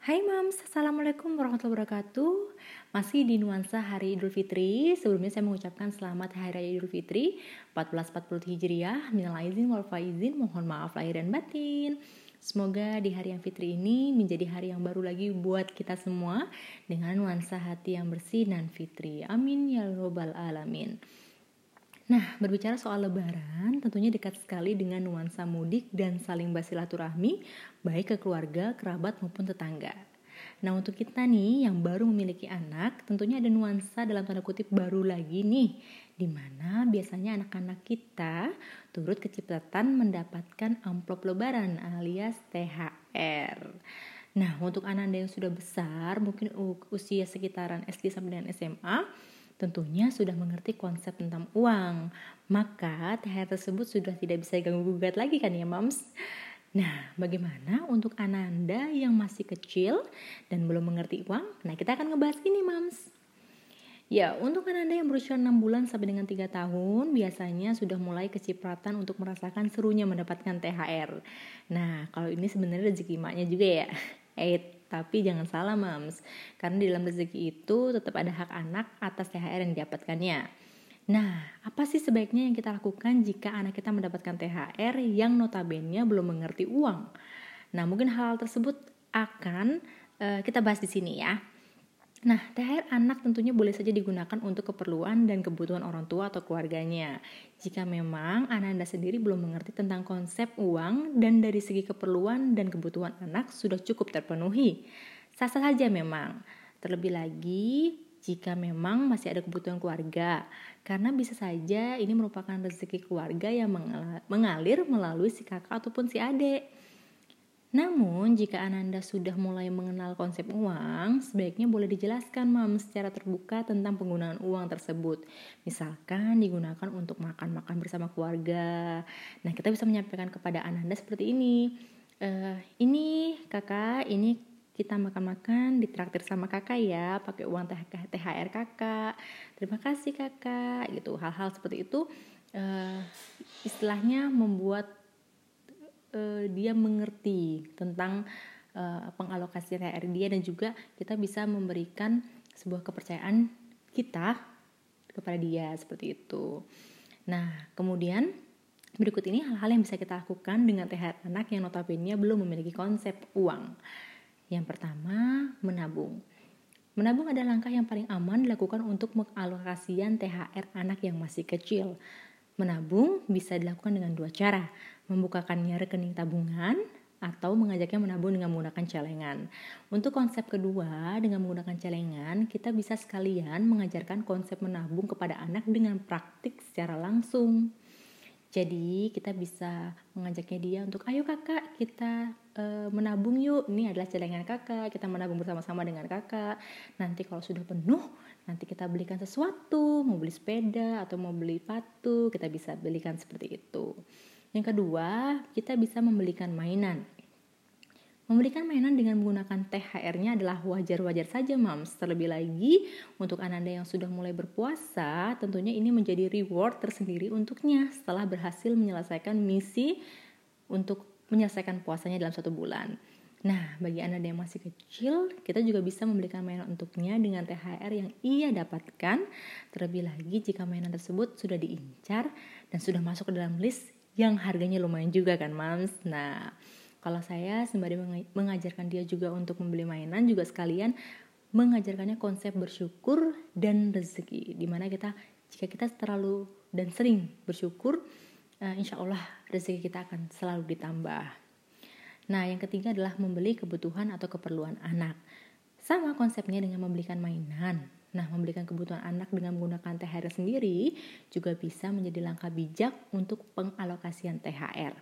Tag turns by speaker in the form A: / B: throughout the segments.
A: Hai Mams, Assalamualaikum warahmatullahi wabarakatuh. Masih di nuansa hari Idul Fitri. Sebelumnya saya mengucapkan selamat Hari Raya Idul Fitri 1440 Hijriah. Minal aizin wal faizin Mohon maaf lahir dan batin. Semoga di hari yang fitri ini menjadi hari yang baru lagi buat kita semua Dengan nuansa hati yang bersih dan fitri. Amin ya robbal alamin Nah, berbicara soal lebaran, tentunya dekat sekali dengan nuansa mudik dan saling basilaturahmi, baik ke keluarga, kerabat maupun tetangga. Nah, untuk kita nih yang baru memiliki anak, tentunya ada nuansa dalam tanda kutip baru lagi nih, di mana biasanya anak-anak kita turut kecipratan mendapatkan amplop lebaran alias THR. Nah, untuk anak anda yang sudah besar, mungkin usia sekitaran SD sampai dengan SMA, tentunya sudah mengerti konsep tentang uang. Maka THR tersebut sudah tidak bisa diganggu gugat lagi kan ya mams? Nah, bagaimana untuk Ananda yang masih kecil dan belum mengerti uang? Nah, kita akan ngebahas ini, Mams. Ya, untuk Ananda yang berusia 6 bulan sampai dengan 3 tahun, biasanya sudah mulai kecipratan untuk merasakan serunya mendapatkan THR. Nah, kalau ini sebenarnya rezeki maknya juga ya. Eh, tapi jangan salah mams, karena di dalam rezeki itu tetap ada hak anak atas THR yang didapatkannya. Nah, apa sih sebaiknya yang kita lakukan jika anak kita mendapatkan THR yang notabene belum mengerti uang? Nah, mungkin hal, -hal tersebut akan uh, kita bahas di sini ya. Nah, THR anak tentunya boleh saja digunakan untuk keperluan dan kebutuhan orang tua atau keluarganya. Jika memang anak Anda sendiri belum mengerti tentang konsep uang dan dari segi keperluan dan kebutuhan anak sudah cukup terpenuhi. Sasa saja memang. Terlebih lagi jika memang masih ada kebutuhan keluarga. Karena bisa saja ini merupakan rezeki keluarga yang mengalir melalui si kakak ataupun si adik. Namun, jika Ananda sudah mulai mengenal konsep uang, sebaiknya boleh dijelaskan, Mam, secara terbuka tentang penggunaan uang tersebut. Misalkan digunakan untuk makan-makan bersama keluarga. Nah, kita bisa menyampaikan kepada Ananda seperti ini. E, ini kakak, ini kita makan-makan ditraktir sama kakak ya, pakai uang THR kakak. Terima kasih kakak, gitu. Hal-hal seperti itu e, istilahnya membuat uh, dia mengerti tentang uh, pengalokasian THR dia dan juga kita bisa memberikan sebuah kepercayaan kita kepada dia seperti itu. Nah, kemudian berikut ini hal-hal yang bisa kita lakukan dengan THR anak yang notabene belum memiliki konsep uang. Yang pertama, menabung. Menabung adalah langkah yang paling aman dilakukan untuk mengalokasian THR anak yang masih kecil. Menabung bisa dilakukan dengan dua cara, membukakannya rekening tabungan atau mengajaknya menabung dengan menggunakan celengan. Untuk konsep kedua, dengan menggunakan celengan, kita bisa sekalian mengajarkan konsep menabung kepada anak dengan praktik secara langsung. Jadi kita bisa mengajaknya dia untuk ayo kakak kita e, menabung yuk. Ini adalah celengan kakak. Kita menabung bersama-sama dengan kakak. Nanti kalau sudah penuh, nanti kita belikan sesuatu, mau beli sepeda atau mau beli patu, kita bisa belikan seperti itu. Yang kedua, kita bisa membelikan mainan. Memberikan mainan dengan menggunakan THR-nya adalah wajar-wajar saja, Mams. Terlebih lagi, untuk Ananda yang sudah mulai berpuasa, tentunya ini menjadi reward tersendiri untuknya setelah berhasil menyelesaikan misi untuk menyelesaikan puasanya dalam satu bulan. Nah, bagi Anda yang masih kecil, kita juga bisa memberikan mainan untuknya dengan THR yang ia dapatkan. Terlebih lagi jika mainan tersebut sudah diincar dan sudah masuk ke dalam list yang harganya lumayan juga kan, Mams. Nah, kalau saya sembari mengajarkan dia juga untuk membeli mainan juga sekalian mengajarkannya konsep bersyukur dan rezeki. Di mana kita jika kita terlalu dan sering bersyukur uh, insya Allah rezeki kita akan selalu ditambah. Nah yang ketiga adalah membeli kebutuhan atau keperluan anak. Sama konsepnya dengan membelikan mainan Nah, membelikan kebutuhan anak dengan menggunakan THR sendiri juga bisa menjadi langkah bijak untuk pengalokasian THR.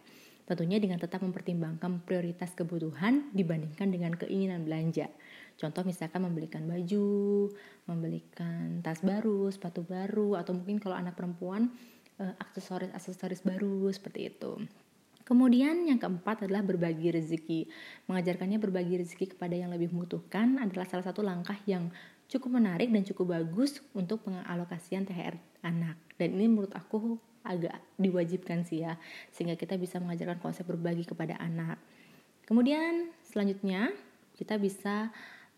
A: Tentunya dengan tetap mempertimbangkan prioritas kebutuhan dibandingkan dengan keinginan belanja. Contoh misalkan membelikan baju, membelikan tas baru, sepatu baru, atau mungkin kalau anak perempuan eh, aksesoris-aksesoris baru seperti itu. Kemudian yang keempat adalah berbagi rezeki. Mengajarkannya berbagi rezeki kepada yang lebih membutuhkan adalah salah satu langkah yang cukup menarik dan cukup bagus untuk pengalokasian THR anak. Dan ini menurut aku agak diwajibkan sih ya sehingga kita bisa mengajarkan konsep berbagi kepada anak kemudian selanjutnya kita bisa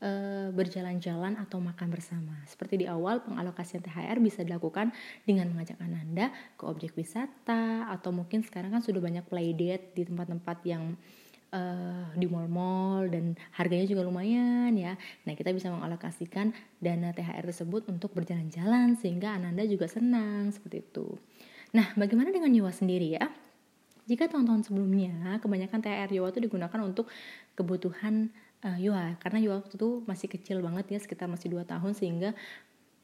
A: e, berjalan-jalan atau makan bersama. Seperti di awal, pengalokasian THR bisa dilakukan dengan mengajak Ananda ke objek wisata atau mungkin sekarang kan sudah banyak playdate di tempat-tempat yang uh, di mall-mall dan harganya juga lumayan ya. Nah, kita bisa mengalokasikan dana THR tersebut untuk berjalan-jalan sehingga Ananda juga senang seperti itu. Nah, bagaimana dengan Yowa sendiri ya? Jika tahun-tahun sebelumnya kebanyakan THR Yowa itu digunakan untuk kebutuhan uh, Yowa karena Yowa itu masih kecil banget ya, sekitar masih 2 tahun sehingga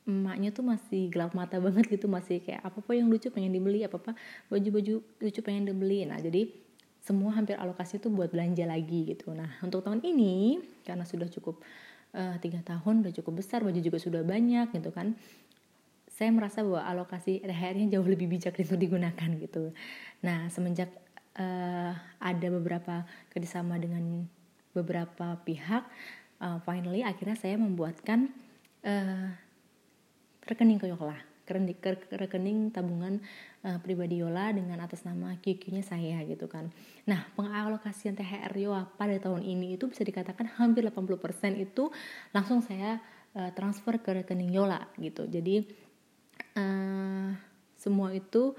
A: emaknya tuh masih gelap mata banget gitu masih kayak apa apa yang lucu pengen dibeli apa apa baju-baju lucu pengen dibeli nah jadi semua hampir alokasi itu buat belanja lagi gitu. Nah untuk tahun ini karena sudah cukup eh, tiga uh, tahun udah cukup besar baju juga sudah banyak gitu kan. Saya merasa bahwa alokasi THR-nya jauh lebih bijak itu digunakan gitu. Nah semenjak uh, ada beberapa kerjasama dengan beberapa pihak, uh, finally akhirnya saya membuatkan uh, rekening Koyola rekening, rekening tabungan uh, pribadi Yola dengan atas nama QQ-nya saya gitu kan. Nah, pengalokasian THR Yola pada tahun ini itu bisa dikatakan hampir 80% itu langsung saya uh, transfer ke rekening Yola gitu. Jadi uh, semua itu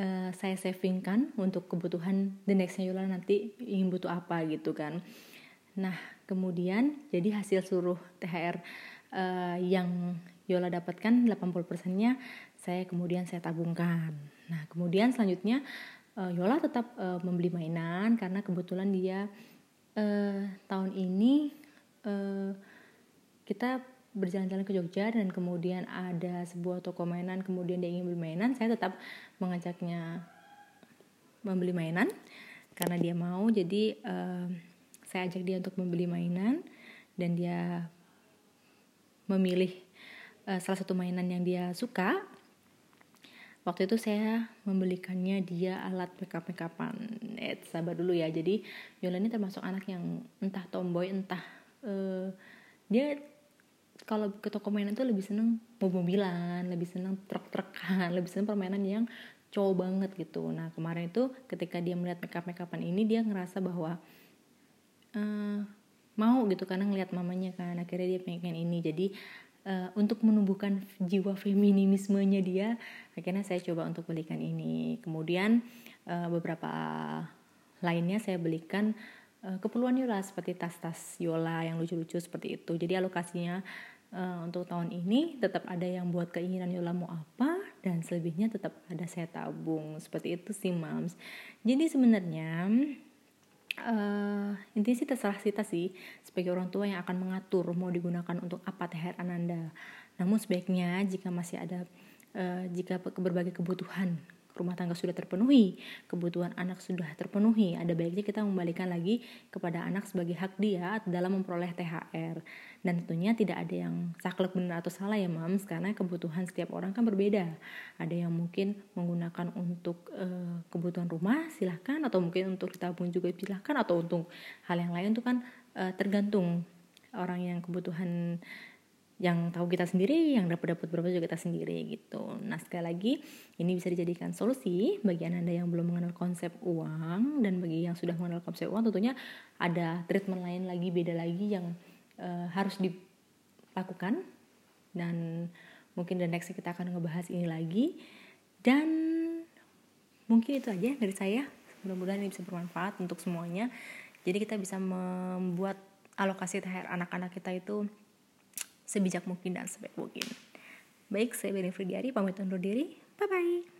A: uh, saya savingkan untuk kebutuhan the nextnya Yola nanti ingin butuh apa gitu kan. Nah, kemudian jadi hasil seluruh THR uh, yang Yola dapatkan 80%-nya saya kemudian saya tabungkan. Nah, kemudian selanjutnya uh, Yola tetap uh, membeli mainan karena kebetulan dia uh, tahun ini kita berjalan-jalan ke Jogja dan kemudian ada sebuah toko mainan kemudian dia ingin beli mainan saya tetap mengajaknya membeli mainan karena dia mau jadi uh, saya ajak dia untuk membeli mainan dan dia memilih uh, salah satu mainan yang dia suka. Waktu itu saya membelikannya dia alat makeup makeupan eh sabar dulu ya. Jadi Yola ini termasuk anak yang entah tomboy entah uh, dia kalau ke toko mainan tuh lebih seneng mobil-mobilan lebih seneng truk-trukan lebih seneng permainan yang cowok banget gitu. Nah kemarin itu ketika dia melihat makeup makeupan ini dia ngerasa bahwa uh, mau gitu karena ngeliat mamanya kan. Akhirnya dia pengen ini. Jadi uh, untuk menumbuhkan jiwa feminismenya dia akhirnya saya coba untuk belikan ini. Kemudian uh, beberapa lainnya saya belikan uh, keperluan Yola seperti tas-tas Yola yang lucu-lucu seperti itu. Jadi alokasinya uh, untuk tahun ini tetap ada yang buat keinginan Yola mau apa dan selebihnya tetap ada saya tabung. Seperti itu sih mams. Jadi sebenarnya uh, intinya sih terserah kita sih sebagai orang tua yang akan mengatur mau digunakan untuk apa THR Ananda. Namun sebaiknya jika masih ada uh, jika berbagai kebutuhan rumah tangga sudah terpenuhi, kebutuhan anak sudah terpenuhi, ada baiknya kita membalikan lagi kepada anak sebagai hak dia dalam memperoleh THR. Dan tentunya tidak ada yang saklek benar atau salah ya mams, karena kebutuhan setiap orang kan berbeda. Ada yang mungkin menggunakan untuk uh, kebutuhan rumah, silahkan, atau mungkin untuk ditabung juga silahkan, atau untuk hal yang lain itu kan uh, tergantung orang yang kebutuhan yang tahu kita sendiri, yang dapat dapat berapa juga kita sendiri gitu. Nah sekali lagi ini bisa dijadikan solusi bagi anda yang belum mengenal konsep uang dan bagi yang sudah mengenal konsep uang tentunya ada treatment lain lagi beda lagi yang uh, harus dilakukan dan mungkin the next kita akan ngebahas ini lagi dan mungkin itu aja dari saya mudah-mudahan ini bisa bermanfaat untuk semuanya jadi kita bisa membuat alokasi THR anak-anak kita itu sebijak mungkin dan sebaik mungkin. Baik, saya Beni Fridiari, pamit undur diri. Bye-bye.